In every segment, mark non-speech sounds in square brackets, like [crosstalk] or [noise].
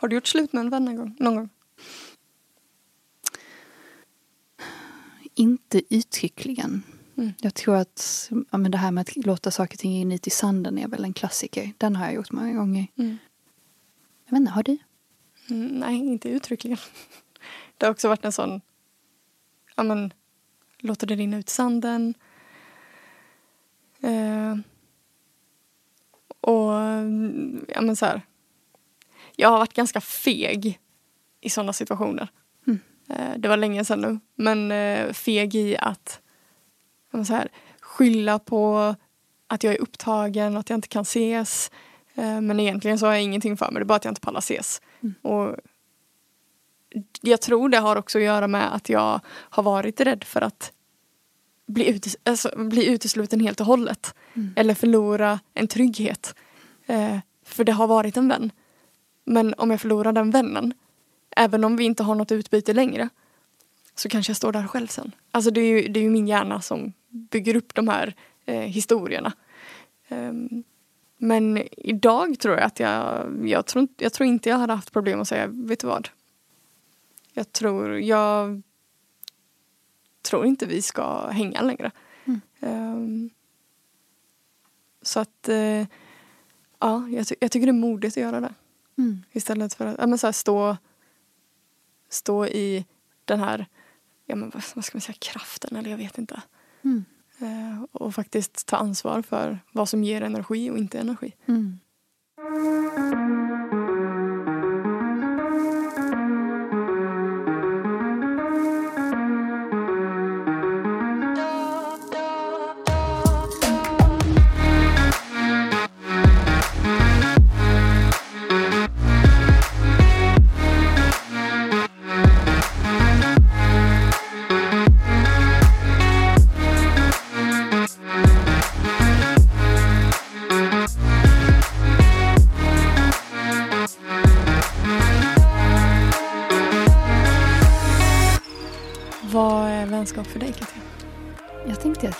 Har du gjort slut med en vän någon gång? Någon gång? Inte uttryckligen. Mm. Jag tror att ja, men det här med att låta saker och ting ut i sanden är väl en klassiker. Den har jag gjort många gånger. Mm. Jag vet inte, har du? Mm, nej, inte uttryckligen. [laughs] Det har också varit en sån, ja men, låter det rinna ut i sanden. Eh, och, ja men så här. Jag har varit ganska feg i sådana situationer. Mm. Eh, det var länge sedan nu, men eh, feg i att så här, skylla på att jag är upptagen och att jag inte kan ses. Eh, men egentligen så har jag ingenting för mig, det är bara att jag inte pallar ses. Mm. Och jag tror det har också att göra med att jag har varit rädd för att bli, utes alltså, bli utesluten helt och hållet. Mm. Eller förlora en trygghet. Eh, för det har varit en vän. Men om jag förlorar den vännen, även om vi inte har något utbyte längre, så kanske jag står där själv sen. Alltså det är ju, det är ju min hjärna som bygger upp de här eh, historierna. Ehm, men idag tror jag att jag, jag tror, inte- jag tror inte jag hade haft problem att säga, vet du vad? Jag tror, jag tror inte vi ska hänga längre. Mm. Ehm, så att, eh, ja, jag, ty- jag tycker det är modigt att göra det. Mm. Istället för att ja, men så här, stå, stå i den här, ja, men vad, vad ska man säga, kraften eller jag vet inte. Mm. Eh, och faktiskt ta ansvar för vad som ger energi och inte energi. Mm.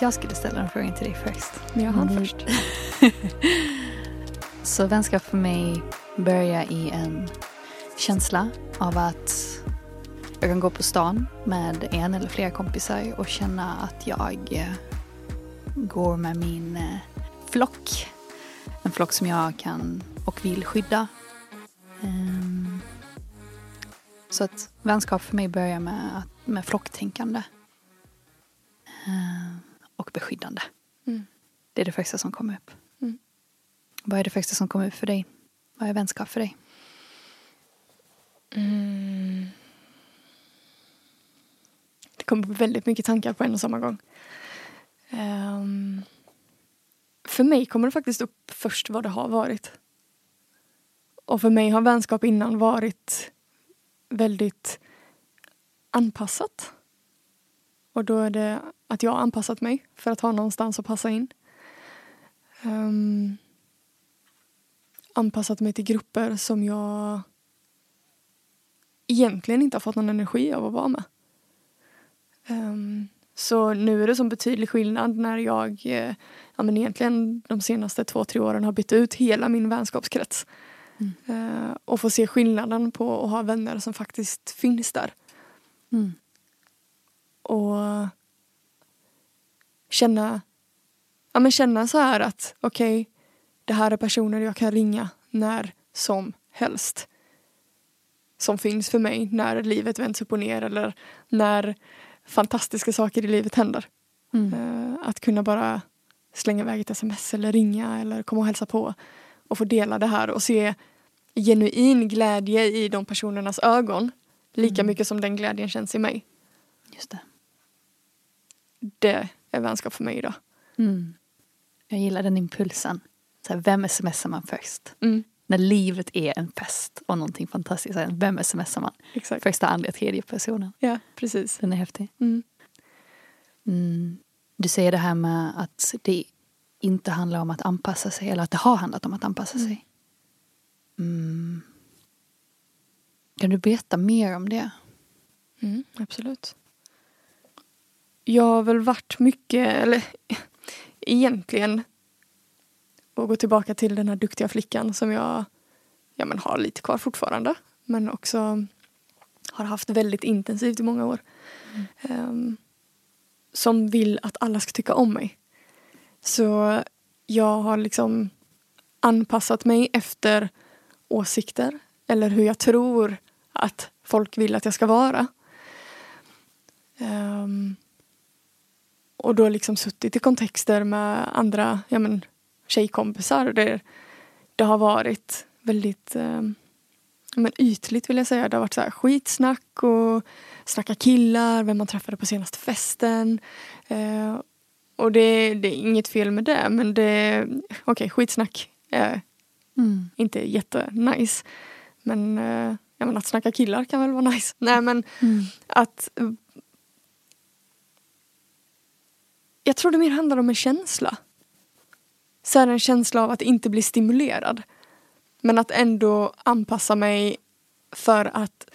Jag skulle ställa den frågan till dig först. Men jag hann Mm. först. [laughs] Så vänskap för mig börjar i en känsla av att jag kan gå på stan med en eller flera kompisar och känna att jag eh, går med min eh, flock. En flock som jag kan och vill skydda. Ehm, Så att vänskap för mig börjar med, med flocktänkande. Och beskyddande. Mm. Det är det första som kommer upp. Mm. Vad är det första som kommer upp för dig? Vad är vänskap för dig? Mm. Det kommer väldigt mycket tankar på en och samma gång. Ehm, för mig kommer det faktiskt upp först vad det har varit. Och för mig har vänskap innan varit väldigt anpassat. Och då är det att jag har anpassat mig för att ha någonstans att passa in. Ehm, anpassat mig till grupper som jag egentligen inte har fått någon energi av att vara med. Ehm, så nu är det som betydlig skillnad när jag eh, ja, men egentligen de senaste två, tre åren har bytt ut hela min vänskapskrets. Mm. Eh, och får se skillnaden på att ha vänner som faktiskt finns där. Mm. Och känna, ja, men känna så här att okej, det här är personer jag kan ringa när som helst. Som finns för mig när livet vänds upp och ner eller när fantastiska saker i livet händer. Mm. Eh, att kunna bara slänga iväg ett sms eller ringa eller komma och hälsa på och få dela det här och se genuin glädje i de personernas ögon lika Mm. mycket som den glädjen känns i mig. Just det. Det är vänskap för mig idag. Mm. Jag gillar den impulsen. Så här, vem smsar man först? Mm, När livet är en fest och någonting fantastiskt. så här, Vem smsar man? exakt. Första, andra, tredje personen. Ja, precis. Den är häftig. Mm. Mm. Du säger det här med att det inte handlar om att anpassa sig. Eller att det har handlat om att anpassa Mm. sig. Mm. Kan du berätta mer om det? Mm, absolut. Jag har väl varit mycket, eller egentligen, och gå tillbaka till den här duktiga flickan som jag ja, men har lite kvar fortfarande. Men också har haft väldigt intensivt i många år. Um, som vill att alla ska tycka om mig. Så jag har liksom anpassat mig efter åsikter eller hur jag tror att folk vill att jag ska vara. Um, och då liksom suttit i kontexter med andra ja, men, tjejkompisar där det har varit väldigt um, men ytligt vill jag säga. Det har varit så här skitsnack och snacka killar, vem man träffade på senaste festen. Uh, och det, det, är inget fel med det men det, okej okay, skitsnack är mm. inte jättenice. Men uh, ja, men att snacka killar kan väl vara nice. Nej men mm. att Jag tror det mer handlar om en känsla. Så här en känsla av att inte bli stimulerad. Men att ändå anpassa mig för att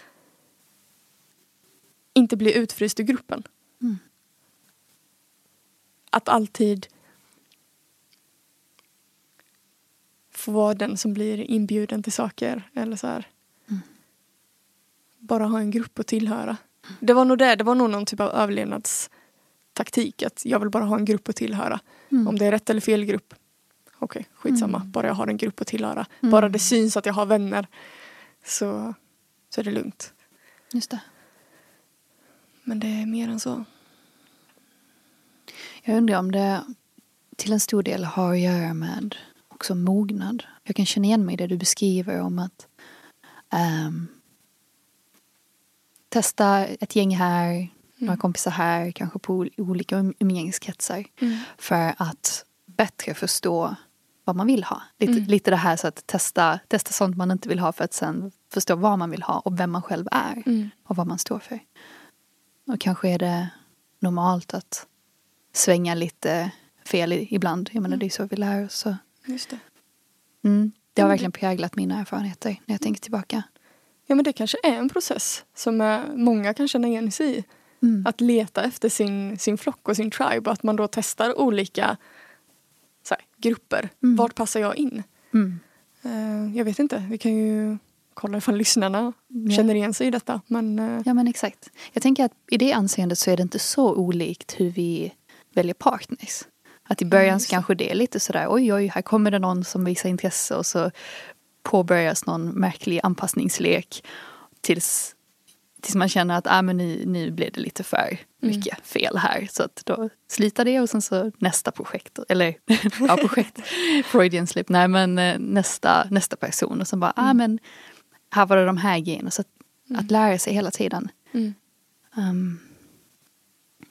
inte bli utfryst ur gruppen. Mm. Att alltid få vara den som blir inbjuden till saker. Eller så här. Mm. Bara ha en grupp att tillhöra. Det var nog det, det var nog någon typ av överlevnads taktik att jag vill bara ha en grupp att tillhöra. Mm. Om det är rätt eller fel grupp. Okej, okay, skitsamma. Mm. Bara jag har en grupp att tillhöra. Mm. Bara det syns att jag har vänner så, så är det lugnt. Just det. Men det är mer än så. Jag undrar om det till en stor del har att göra med också mognad. Jag kan känna igen mig i det du beskriver om att um, testa ett gäng här, några mm. kompisar här, kanske på olika um-, umgängeskretsar. Mm. För att bättre förstå vad man vill ha. Lite, mm. lite det här så att testa, testa sånt man inte vill ha för att sen förstå vad man vill ha och vem man själv är. Mm. Och vad man står för. Och kanske är det normalt att svänga lite fel ibland. Jag menar mm. det är så vi lär oss. Så. Just det. Mm, det har verkligen präglat mina erfarenheter när jag tänker tillbaka. Ja men det kanske är en process som många kan känna igen sig i. Mm. Att leta efter sin, sin flock och sin tribe och att man då testar olika här, grupper. Mm. Vart passar jag in? Mm. Uh, jag vet inte, vi kan ju kolla ifall lyssnarna ja. känner igen sig i detta. Men, uh... Ja men exakt. Jag tänker att i det anseendet så är det inte så olikt hur vi väljer partners. Att i början så kanske det är lite sådär oj oj här kommer det någon som visar intresse och så påbörjas någon märklig anpassningslek tills tills man känner att ah, men nu, nu blev det lite för mm. mycket mm. fel här. Så att då slutar det och sen så nästa projekt, eller [laughs] ja projekt, [laughs] Freudian slip, nej men eh, nästa, nästa person och sen bara, ah, mm. ah men här var det de här grejerna. Så att, mm. att lära sig hela tiden. Um,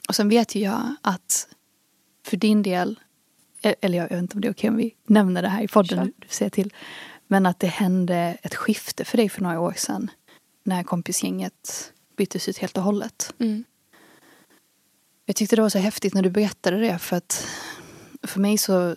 och sen vet ju jag att för din del, e-, eller jag vet inte om det är okej om vi nämner det här i podden, sure. du ser till. Men att det hände ett skifte för dig för några år sedan när kompisgänget byttes ut helt och hållet. Mm. Jag tyckte det var så häftigt när du berättade det för att för mig så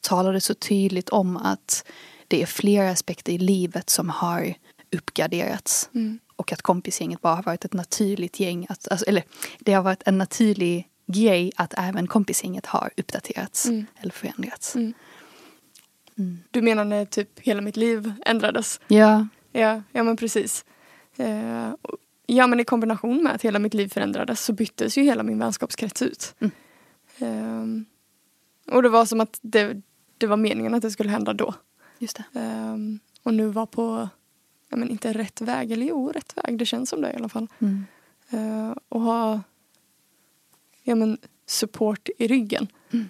talade det så tydligt om att det är flera aspekter i livet som har uppgraderats. Mm. Och att kompisgänget bara har varit ett naturligt gäng, att, alltså, eller det har varit en naturlig grej att även kompisgänget har uppdaterats mm. eller förändrats. Mm. mm. Du menar när typ hela mitt liv ändrades? Ja. Ja, ja men precis. Eh, ja men i kombination med att hela mitt liv förändrades så byttes ju hela min vänskapskrets ut. Mm. Eh, och det var som att det, det var meningen att det skulle hända då. Just det. Eh, och nu var på, ja men inte rätt väg, eller jo rätt väg, det känns som det i alla fall. Mm. Eh, och ha ja, men support i ryggen. Mm.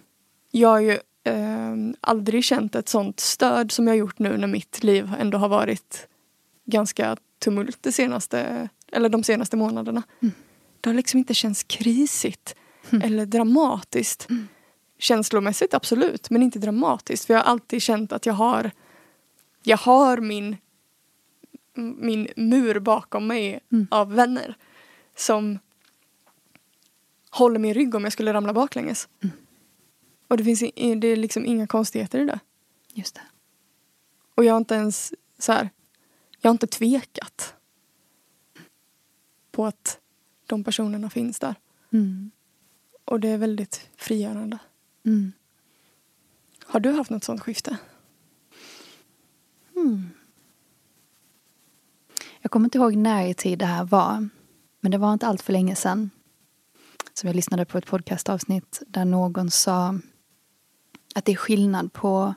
Jag har ju eh, aldrig känt ett sånt stöd som jag gjort nu när mitt liv ändå har varit ganska tumult det senaste, eller de senaste månaderna. Mm. Det har liksom inte känts krisigt mm. eller dramatiskt. Mm. Känslomässigt absolut, men inte dramatiskt. För jag har alltid känt att jag har, jag har min, min mur bakom mig mm. av vänner. Som håller min rygg om jag skulle ramla baklänges. Mm. Och det finns det är liksom inga konstigheter i det. Just det. Och jag har inte ens så här, jag har inte tvekat på att de personerna finns där. Mm. Och det är väldigt frigörande. Mm. Har du haft något sånt skifte? Mm. Jag kommer inte ihåg när i tid det här var. Men det var inte allt för länge sedan. Som jag lyssnade på ett podcastavsnitt där någon sa att det är skillnad på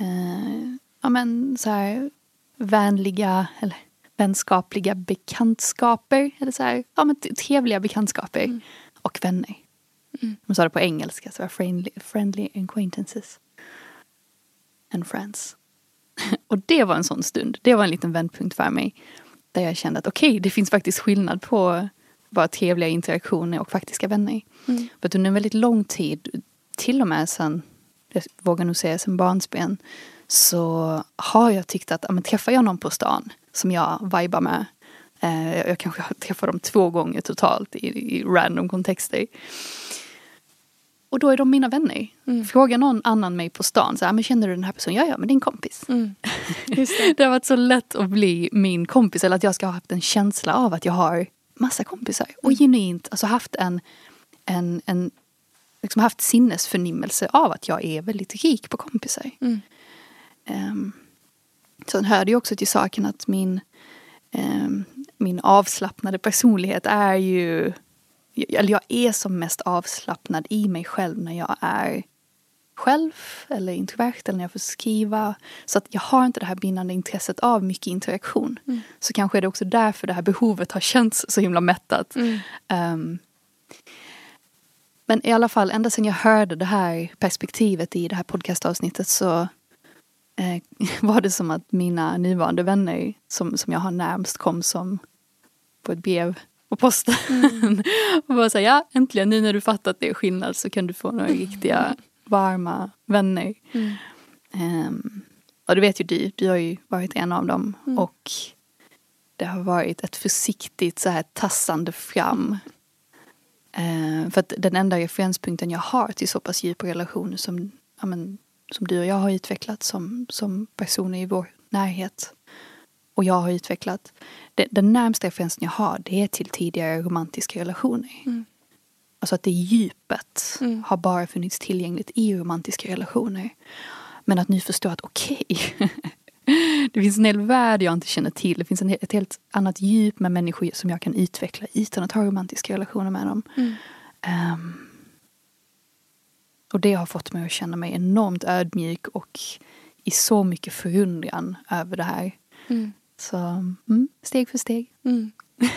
eh, ja, men så här, vänliga eller vänskapliga bekantskaper. Eller så här, ja, men trevliga bekantskaper. Mm. Och vänner. Mm. De sa det på engelska, så var friendly, friendly acquaintances. And friends. [laughs] och det var en sån stund. Det var en liten vändpunkt för mig. Där jag kände att okej, okay, det finns faktiskt skillnad på bara trevliga interaktioner och faktiska vänner. Mm. För att under en väldigt lång tid, till och med sen, jag vågar nog säga sen barnsben, så har jag tyckt att, men träffar jag någon på stan som jag vibar med, eh, jag kanske träffar dem två gånger totalt i, i random kontexter. Och då är de mina vänner. Mm. Frågar någon annan mig på stan, så här, men känner du den här personen? Ja, ja, men en kompis. Mm. Det. [laughs] det. har varit så lätt att bli min kompis, eller att jag ska ha haft en känsla av att jag har massa kompisar. Och mm. genuint alltså haft en, en, en liksom haft sinnesförnimmelse av att jag är väldigt rik på kompisar. Mm. Um, sen hör det också till saken att min, um, min avslappnade personlighet är ju eller jag är som mest avslappnad i mig själv när jag är själv eller introvert eller när jag får skriva. Så att jag har inte det här bindande intresset av mycket interaktion. Mm. Så kanske är det också därför det här behovet har känts så himla mättat. Mm. Um, men i alla fall, ända sedan jag hörde det här perspektivet i det här podcastavsnittet så [laughs] var det som att mina nuvarande vänner som, som jag har närmst kom som på ett brev på posten. Mm. [laughs] och bara säga, ja äntligen nu när du fattat att det är skillnad så kan du få några riktiga varma vänner. Mm. Um, och det vet ju du, du har ju varit en av dem. Mm. Och det har varit ett försiktigt så här tassande fram. Uh, för att den enda referenspunkten jag har till så pass djupa relationer som, ja, men, som du och jag har utvecklat som, som personer i vår närhet och jag har utvecklat. Det, den närmsta referensen jag har det är till tidigare romantiska relationer. Mm. Alltså att det djupet mm. har bara funnits tillgängligt i romantiska relationer. Men att nu förstå att okej, okay, [laughs] det finns en hel värld jag inte känner till. Det finns en, ett helt annat djup med människor som jag kan utveckla utan att ha romantiska relationer med dem. Mm. Um, och det har fått mig att känna mig enormt ödmjuk och i så mycket förundran över det här. Mm. Så mm, steg för steg. Mm.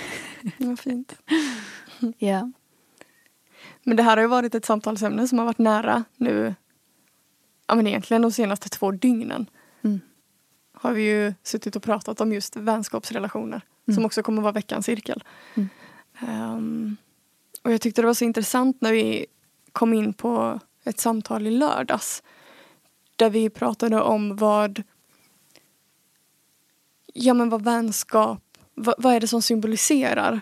[laughs] Vad fint. ja. Men det här har ju varit ett samtalsämne som har varit nära nu, ja men egentligen de senaste två dygnen. Mm. Har vi ju suttit och pratat om just vänskapsrelationer. Mm. Som också kommer vara veckans cirkel. Um, och jag tyckte det var så intressant när vi kom in på ett samtal i lördags. Där vi pratade om vad ja men vad vänskap, vad, vad är det som symboliserar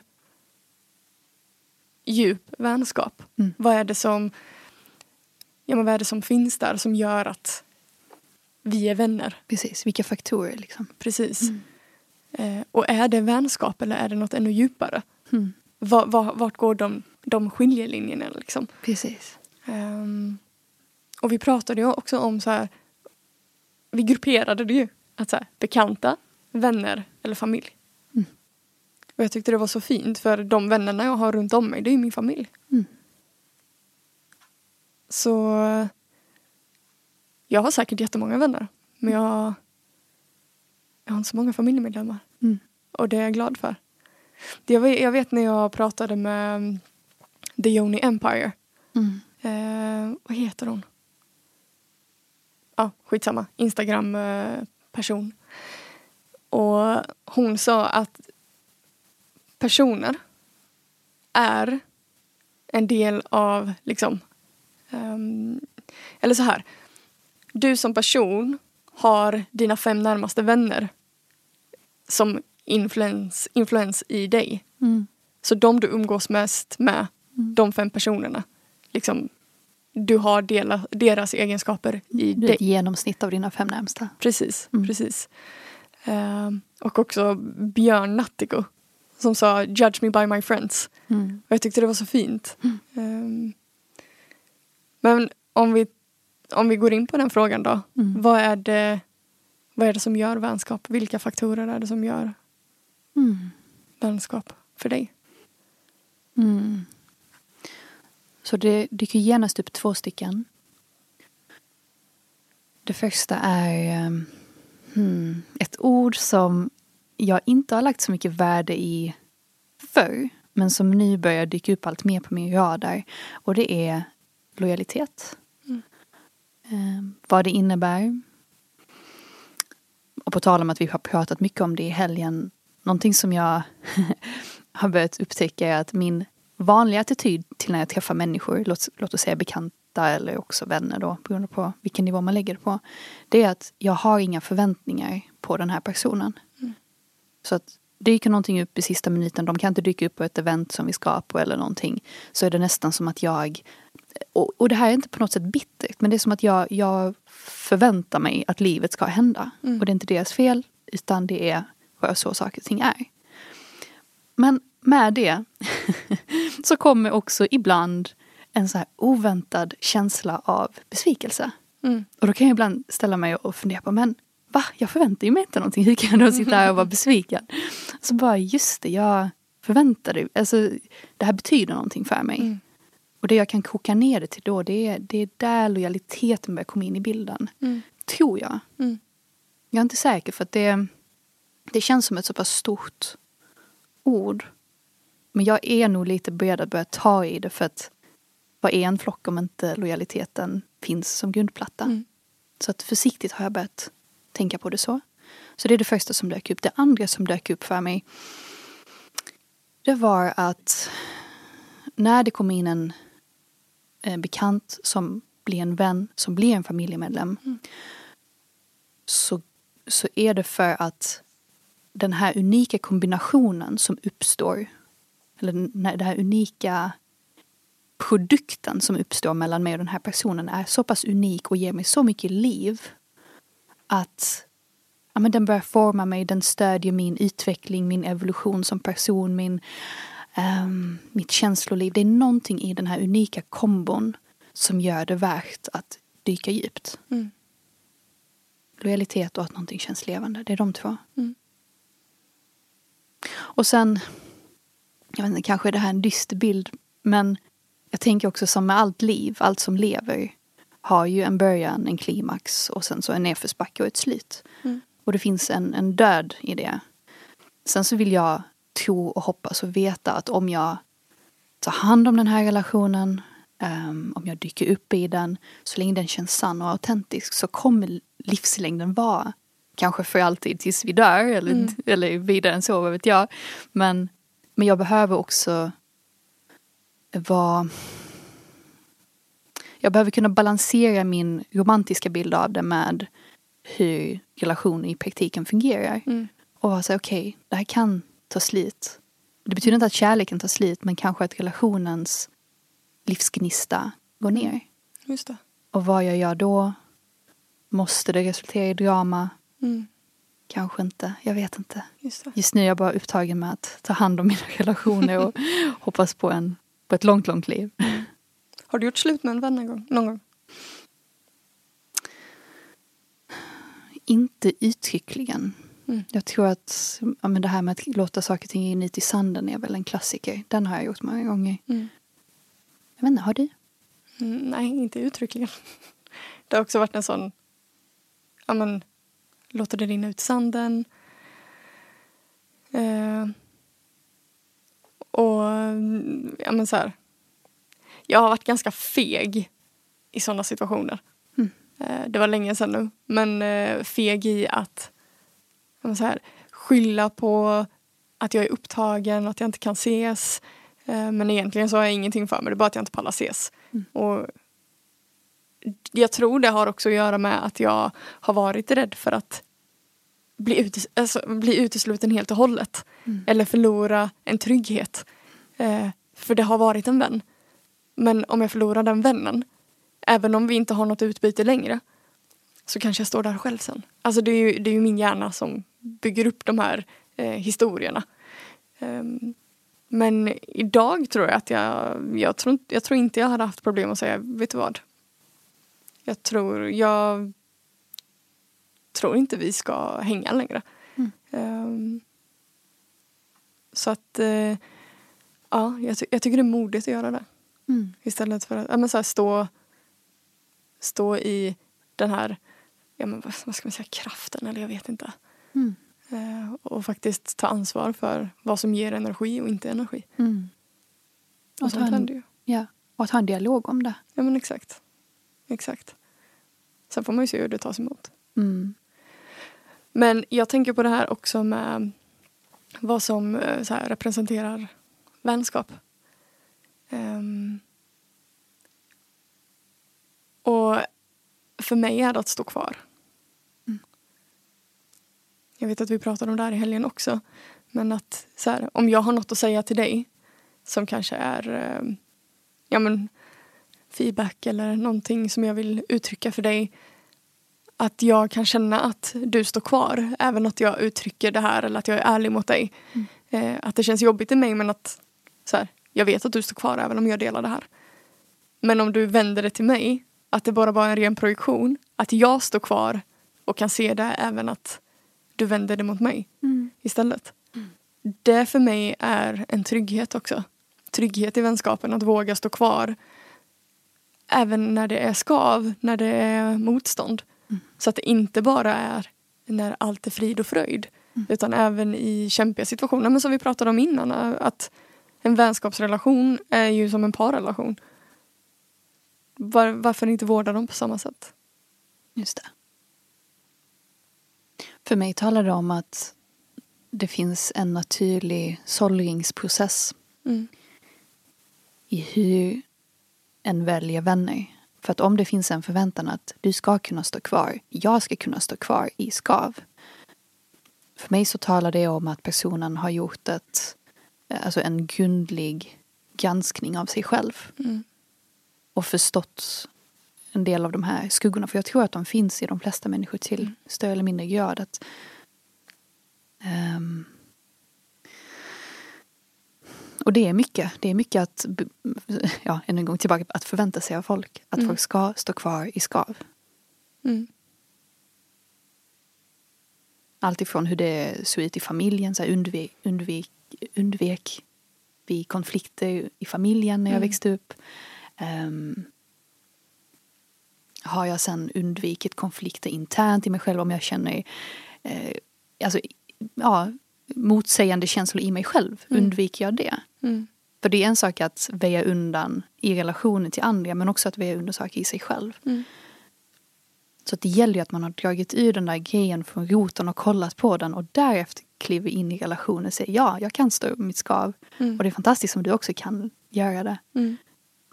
djup vänskap? Mm. Vad är det som ja, men vad är det som finns där som gör att vi är vänner? Precis, vilka faktorer liksom. Precis. Mm. Eh, och är det vänskap eller är det något ännu djupare? Mm. Va, va, vart går de, de skiljelinjerna liksom? Precis. Um, och vi pratade ju också om så här, vi grupperade det ju. Att så här, bekanta, vänner eller familj. Mm. Och jag tyckte det var så fint för de vännerna jag har runt om mig det är min familj. Mm. Så jag har säkert jättemånga vänner men jag, jag har inte så många familjemedlemmar. Mm. Och det är jag glad för. Jag vet, jag vet när jag pratade med The Yoni Empire. Mm. Heter hon? Ja, skitsamma. Instagram-person. Eh, och hon sa att personer är en del av liksom um, eller så här. Du som person har dina fem närmaste vänner som influens, influens i dig. Mm. Så de du umgås mest med, mm. de fem personerna, liksom, du har dela, deras egenskaper i dig. Ett genomsnitt av dina fem närmsta. Precis, mm. precis. Uh, och också Björn Nattiko som sa Judge me by my friends. Mm. Och jag tyckte det var så fint. Um, men om vi, om vi går in på den frågan då. Mm. Vad, är det, vad är det som gör vänskap? Vilka faktorer är det som gör Mm. vänskap för dig? Mm. Så det dyker genast upp två stycken. Det första är um, hmm, ett ord som jag inte har lagt så mycket värde i förr. Men som nu börjar dyka upp allt mer på min radar. Och det är lojalitet. Mm. Um, vad det innebär. Och på tal om att vi har pratat mycket om det i helgen. Någonting som jag [laughs] har börjat upptäcka är att min vanliga attityd till när jag träffar människor, låt, låt oss säga bekanta eller också vänner då, beroende på vilken nivå man lägger det på. Det är att jag har inga förväntningar på den här personen. Mm. Så att dyker någonting upp i sista minuten, de kan inte dyka upp på ett event som vi ska på eller någonting. Så är det nästan som att jag, och, och det här är inte på något sätt bittert, men det är som att jag, jag förväntar mig att livet ska hända. Mm. Och det är inte deras fel, utan det är bara så saker och ting är. Men med det [laughs] så kommer också ibland en så här oväntad känsla av besvikelse. Mm. Och då kan jag ibland ställa mig och fundera på, men va? Jag förväntar mig inte någonting. Hur kan jag då [laughs] sitta här och vara besviken? Så bara, just det, jag förväntade Alltså, det här betyder någonting för mig. Mm. Och det jag kan koka ner det till då, det är, det är där lojaliteten börjar komma in i bilden. Mm. Tror jag. Mm. Jag är inte säker för att det, det känns som ett så pass stort ord. Men jag är nog lite beredd att börja ta i det för att vad är en flock om inte lojaliteten finns som grundplatta? Mm. Så att försiktigt har jag börjat tänka på det så. Så det är det första som dök upp. Det andra som dök upp för mig det var att när det kom in en eh, bekant som blir en vän, som blir en familjemedlem Mm. så, så är det för att den här unika kombinationen som uppstår eller den här, unika produkten som uppstår mellan mig och den här personen är så pass unik och ger mig så mycket liv att ja, men den börjar forma mig, den stödjer min utveckling, min evolution som person, min, ehm, mitt känsloliv. Det är någonting i den här unika kombon som gör det värt att dyka djupt. Mm. Lojalitet och att någonting känns levande, det är de två. Mm. Och sen, jag vet inte, kanske är det här en dyster bild, men jag tänker också som med allt liv, allt som lever har ju en början, en klimax och sen så en nedförsbacke och ett slut. Mm. Och det finns en, en död i det. Sen så vill jag tro och hoppas och veta att om jag tar hand om den här relationen, ehm, om jag dyker upp i den, så länge den känns sann och autentisk så kommer livslängden vara kanske för alltid tills vi dör eller, Mm. eller vidare än så, vad vet jag. Men, men jag behöver också vara jag behöver kunna balansera min romantiska bild av det med hur relationer i praktiken fungerar. Mm. Och vara så okej, det här kan ta slut. Det betyder inte att kärleken tar slut, men kanske att relationens livsgnista går ner. Just det. Och vad jag gör då? Måste det resultera i drama? Mm. Kanske inte, jag vet inte. Just. Just nu är jag bara upptagen med att ta hand om mina [laughs] relationer och hoppas på, en, på ett långt, långt liv. Har du gjort slut med en vän en gång? någon gång? Inte uttryckligen. Mm. Jag tror att ja, men det här med att låta saker och ting rinna ut i sanden är väl en klassiker. Den har jag gjort många gånger. Mm. Jag vet inte, har du? Mm, nej, inte uttryckligen. [laughs] Det har också varit en sån... Ja, men, låter det rinna ut sanden. Eh, och ja, men så här. Jag har varit ganska feg i sådana situationer. Mm. Eh, det var länge sedan nu. Men eh, feg i att ja, men så här, skylla på att jag är upptagen och att jag inte kan ses. Eh, men egentligen så har jag ingenting för mig. Det är bara att jag inte pallar ses. Mm. Och jag tror det har också att göra med att jag har varit rädd för att bli, utes alltså, bli utesluten helt och hållet. Mm. Eller förlora en trygghet. Eh, för det har varit en vän. Men om jag förlorar den vännen, även om vi inte har något utbyte längre, så kanske jag står där själv sen. Alltså det är ju, det är ju min hjärna som bygger upp de här eh, historierna. Ehm, men idag tror jag att jag, jag tror, inte- jag tror inte jag hade haft problem att säga, vet du vad? Jag tror, jag tror inte vi ska hänga längre. Mm. Ehm, Så att eh, ja, jag, ty jag, tycker det är modigt att göra det. Mm. Istället för att ja, men så här, stå, stå i den här, ja, men vad, ska man säga, kraften eller jag vet inte. Mm. Eh, och faktiskt ta ansvar för vad som ger energi och inte energi. Mm. Och han- händer ju. Ja, och att ha en dialog om det. Ja men exakt. Exakt. Sen får man ju se hur det tas emot. Mm. Men jag tänker på det här också med vad som eh, så här, representerar vänskap. Ehm, och för mig är det att stå kvar. Mm. Jag vet att vi pratade om det här i helgen också. Men att så här, om jag har något att säga till dig som kanske är eh, ja, men, feedback eller någonting som jag vill uttrycka för dig att jag kan känna att du står kvar även att jag uttrycker det här eller att jag är ärlig mot dig. Mm. Eh, att det känns jobbigt i mig men att så här, jag vet att du står kvar även om jag delar det här. Men om du vänder det till mig, att det bara var en ren projektion, att jag står kvar och kan se det även att du vänder det mot mig Mm. istället. Det för mig är en trygghet också. Trygghet i vänskapen, att våga stå kvar. Även när det är skav, när det är motstånd. Mm. Så att det inte bara är när allt är frid och fröjd. Mm. Utan även i kämpiga situationer. Men som vi pratade om innan, att en vänskapsrelation är ju som en parrelation. Var, varför inte vårda dem på samma sätt? Just det. För mig talar det om att det finns en naturlig sållringsprocess Mm. i hur en väljer vänner. För att om det finns en förväntan att du ska kunna stå kvar, jag ska kunna stå kvar i skav. För mig så talar det om att personen har gjort ett, alltså en grundlig granskning av sig själv. Mm. och förstått en del av de här skuggorna. För jag tror att de finns i de flesta människor till större eller mindre grad. Att, ehm, och det är mycket. Det är mycket att, [laughs] ja, än en gång tillbaka, att förvänta sig av folk. Att Mm. folk ska stå kvar i skav. Mm. Allt ifrån hur det såg ut i familjen, så undvek, undvek, undvek vi konflikter i familjen när jag Mm. växte upp. Ehm, har jag sen undvikit konflikter internt i mig själv om jag känner eh, alltså, ja, motsägande känslor i mig själv? Mm. Undviker jag det? Mm. För det är en sak att väja undan i relationen till andra men också att väja undan saker i sig själv. Mm. Så att det gäller ju att man har dragit ur den där grejen från roten och kollat på den och därefter kliver in i relationen och säger ja, jag kan stå upp mitt skav. Mm. Och det är fantastiskt om du också kan göra det. Mm.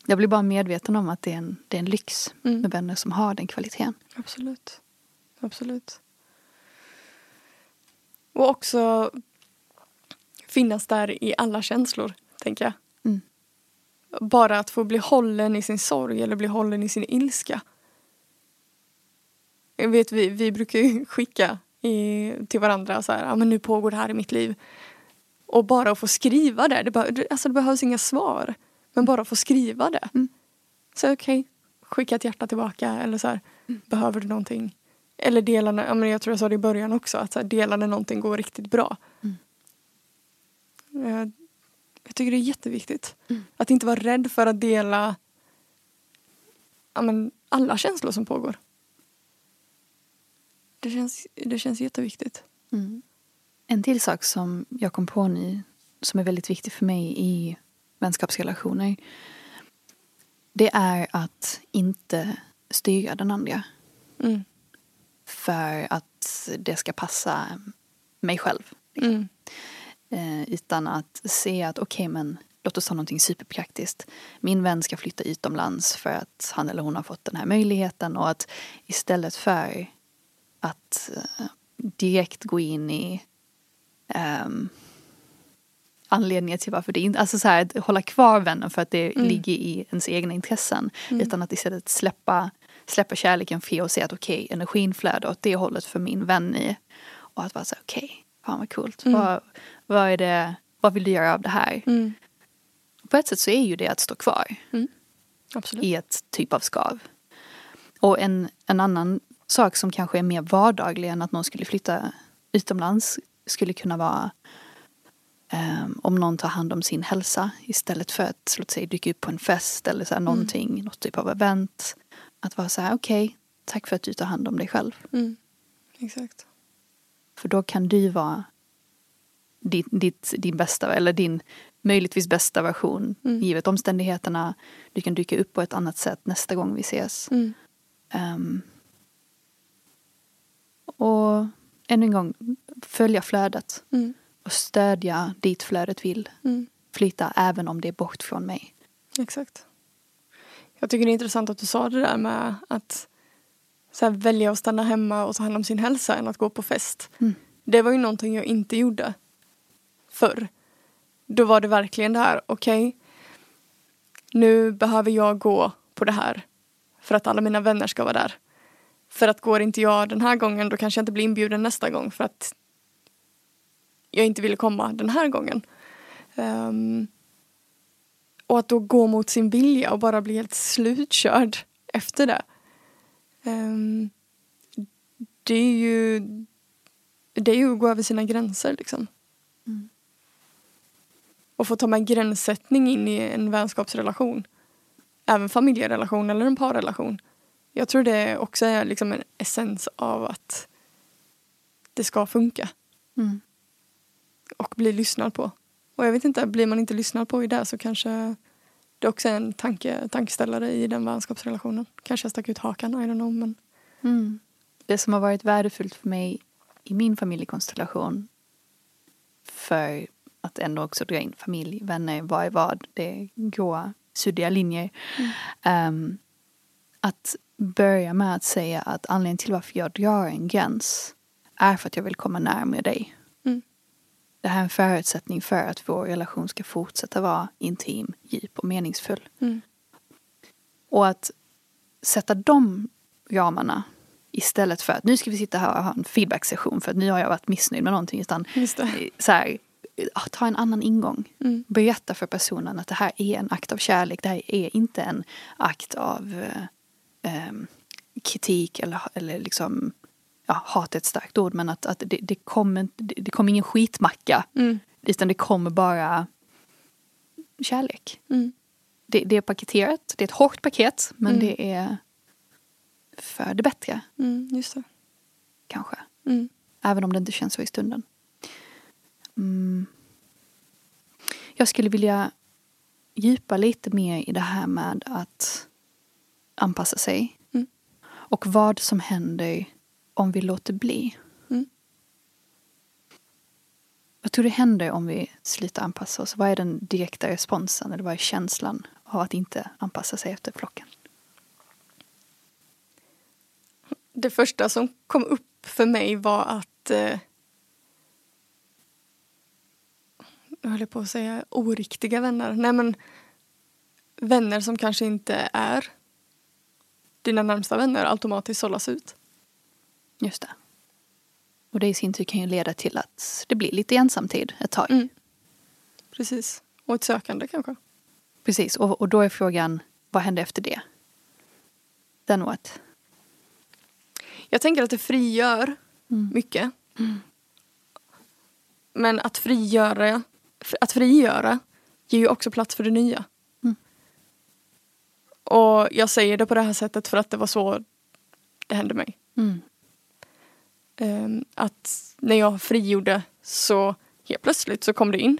Jag blir bara medveten om att det är en, det är en lyx Mm. med vänner som har den kvaliteten. Absolut. Absolut. Och också finnas där i alla känslor, tänker jag. Mm. Bara att få bli hållen i sin sorg eller bli hållen i sin ilska. Jag vet, vi, vi brukar ju [laughs] skicka i, till varandra så här, ja men nu pågår det här i mitt liv. Och bara att få skriva det, det, be, alltså det behövs inga svar. Men bara att få skriva det. Mm. Så okej, skicka ett hjärta tillbaka eller så här, behöver du någonting? Eller dela, när- ja, men jag tror jag sa det i början också, att så dela när någonting går riktigt bra. Mm. Jag, jag tycker det är jätteviktigt. Mm. Att inte vara rädd för att dela ja, men, alla känslor som pågår. Det känns, det känns jätteviktigt. Mm. En till sak som jag kom på nu som är väldigt viktig för mig i vänskapsrelationer. Det är att inte styra den andra. Mm. För att det ska passa mig själv. Mm. Eh, utan att se att okej men låt oss ta någonting superpraktiskt. Min vän ska flytta utomlands för att han eller hon har fått den här möjligheten och att istället för att eh, direkt gå in i um, anledningar till varför det inte, alltså så här, att hålla kvar vännen för att det Mm. ligger i ens egna intressen. Mm. Utan att istället släppa, släppa kärleken fri och se att okej, energin flödar åt det hållet för min vän i. Och att vara så okej, fan vad coolt. Mm. Vad, vad är det, vad vill du göra av det här? Mm. På ett sätt så är ju det att stå kvar Absolut. i ett typ av skav. Och en, en annan sak som kanske är mer vardaglig än att någon skulle flytta utomlands skulle kunna vara Um, om någon tar hand om sin hälsa istället för att låt säga, dyka upp på en fest eller så här, mm. någonting, mm. något typ av event. Att vara så här, okej, okay, tack för att du tar hand om dig själv. Mm. Exakt. För då kan du vara din, ditt, din bästa, eller din möjligtvis bästa version mm. givet omständigheterna. Du kan dyka upp på ett annat sätt nästa gång vi ses. Mm. Um, och ännu en gång, följa flödet. Mm. Och stödja dit flödet vill mm. flyta även om det är bort från mig. Exakt. Jag tycker det är intressant att du sa det där med att så här, välja att stanna hemma och ta hand om sin hälsa än att gå på fest. Mm. Det var ju någonting jag inte gjorde förr. Då var det verkligen det här, okej, okay, nu behöver jag gå på det här för att alla mina vänner ska vara där. För att går inte jag den här gången då kanske jag inte blir inbjuden nästa gång för att jag inte ville komma den här gången. Um, och att då gå mot sin vilja och bara bli helt slutkörd efter det. Um, det är ju det är ju att gå över sina gränser liksom. Mm. Och få ta med gränssättning in i en vänskapsrelation. Även familjerelation eller en parrelation. Jag tror det också är liksom en essens av att det ska funka. Mm. Och bli lyssnad på. Och jag vet inte, blir man inte lyssnad på i det så kanske det också är en tanke, tankeställare i den vänskapsrelationen. Kanske jag stack ut hakan, I don't know. Men... Mm. Det som har varit värdefullt för mig i min familjekonstellation för att ändå också dra in familj, vänner, vad är vad, det är gråa, suddiga linjer. Mm. Um, att börja med att säga att anledningen till varför jag drar en gräns är för att jag vill komma närmare dig. Det här är en förutsättning för att vår relation ska fortsätta vara intim, djup och meningsfull. Mm. Och att sätta de ramarna istället för att nu ska vi sitta här och ha en feedback-session för att nu har jag varit missnöjd med någonting. Utan så här, ta en annan ingång. Mm. Berätta för personen att det här är en akt av kärlek. Det här är inte en akt av eh, eh, kritik eller, eller liksom ja, hat är ett starkt ord men att, att det, det, kommer, det, kommer ingen skitmacka. Mm. Utan det kommer bara kärlek. Mm. Det, det, är paketerat, det är ett hårt paket men mm. det är för det bättre. Mm, just det. Kanske. Mm. Även om det inte känns så i stunden. Mm. Jag skulle vilja djupa lite mer i det här med att anpassa sig. Mm. Och vad som händer om vi låter bli. Mm. Vad tror du händer om vi slutar anpassa oss? Vad är den direkta responsen eller vad är känslan av att inte anpassa sig efter flocken? Det första som kom upp för mig var att eh, jag höll på att säga oriktiga vänner. Nej men vänner som kanske inte är dina närmsta vänner automatiskt sållas ut. Just det. Och det i sin tur kan ju leda till att det blir lite ensamtid ett tag. Mm. Precis. Och ett sökande kanske. Precis. Och, och då är frågan, vad händer efter det? Then what? Jag tänker att det frigör mm. mycket. Mm. Men att frigöra, att frigöra ger ju också plats för det nya. Mm. Och jag säger det på det här sättet för att det var så det hände mig. Mm. Um, att när jag frigjorde så helt plötsligt så kom det in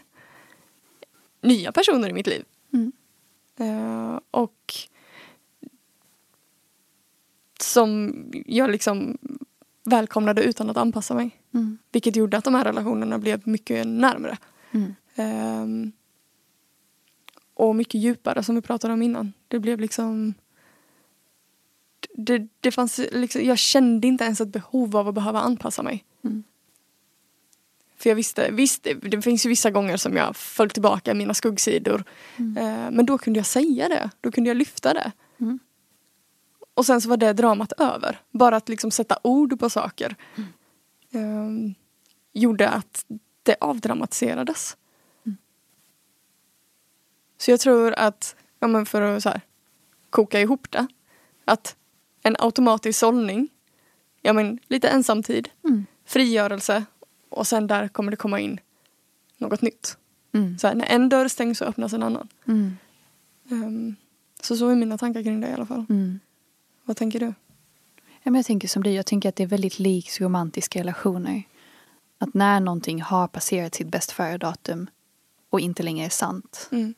nya personer i mitt liv. Mm. Uh, och som jag liksom välkomnade utan att anpassa mig. Mm. Vilket gjorde att de här relationerna blev mycket närmre. Mm. Um, och mycket djupare som vi pratade om innan. Det blev liksom det, det fanns liksom, jag kände inte ens ett behov av att behöva anpassa mig. Mm. För jag visste, visst det, finns ju vissa gånger som jag föll tillbaka i mina skuggsidor. Mm. Eh, men då kunde jag säga det, då kunde jag lyfta det. Mm. Och sen så var det dramat över. Bara att liksom sätta ord på saker eh, gjorde att det avdramatiserades. Mm. Så jag tror att, ja men för att så här, koka ihop det, att en automatisk sållning, ja men lite ensamtid, Mm. frigörelse och sen där kommer det komma in något nytt. Mm. Så här, när en dörr stängs så öppnas en annan. Mm. Ehm, så så är mina tankar kring det i alla fall. Mm. Vad tänker du? Ja, men jag tänker som du, jag tänker att det är väldigt likt romantiska relationer. Att när någonting har passerat sitt bäst före-datum och inte längre är sant. Mm.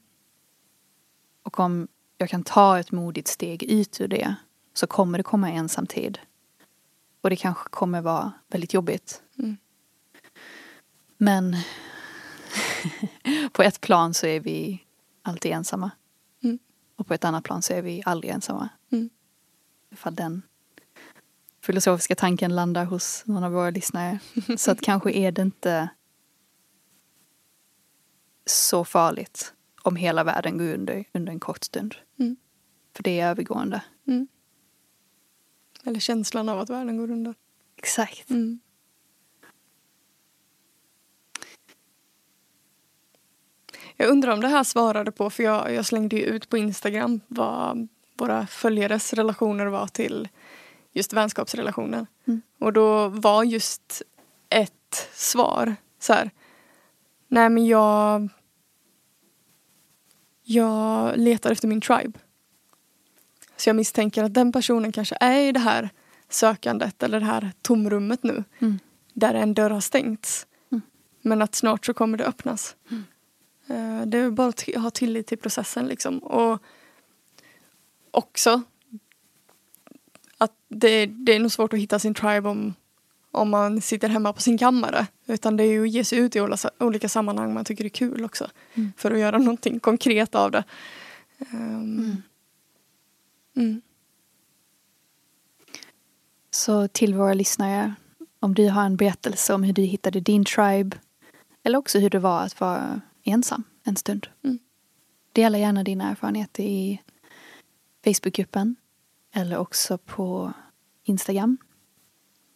Och om jag kan ta ett modigt steg ut ur det så kommer det komma ensam tid. Och det kanske kommer vara väldigt jobbigt. Mm. Men [laughs] på ett plan så är vi alltid ensamma. Mm. Och på ett annat plan så är vi aldrig ensamma. Mm. Ifall den filosofiska tanken landar hos någon av våra lyssnare. [laughs] Så att kanske är det inte så farligt om hela världen går under under en kort stund. Mm. För det är övergående. Mm. Eller känslan av att världen går under. Exakt. Mm. Jag undrar om det här svarade på, för jag, jag slängde ju ut på Instagram vad våra följares relationer var till just vänskapsrelationer. Mm. Och då var just ett svar så här. Nej men jag jag letar efter min tribe. Så jag misstänker att den personen kanske är i det här sökandet eller det här tomrummet nu. Mm. Där en dörr har stängts. Mm. Men att snart så kommer det öppnas. Eh, Det är bara att ha tillit till processen liksom. Och också att det, det är nog svårt att hitta sin tribe om, om man sitter hemma på sin kammare. Utan det är ju att ge sig ut i olika, sammanhang man tycker är kul också. Mm. För att göra [laughs] någonting konkret av det. Um, Mm. mm. Så till våra lyssnare, om du har en berättelse om hur du hittade din tribe eller också hur det var att vara ensam en stund. Mm. Dela gärna dina erfarenheter i Facebookgruppen eller också på Instagram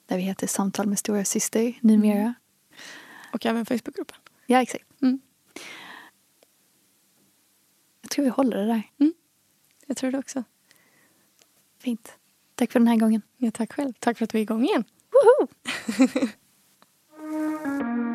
där vi heter Samtal med stora syster numera. Och även Facebookgruppen. Ja, exakt. Mm. Jag tror vi håller det där. Jag tror det också. Fint. Tack för den här gången. Ja, tack själv. Tack för att vi är igång igen. Woho! [laughs]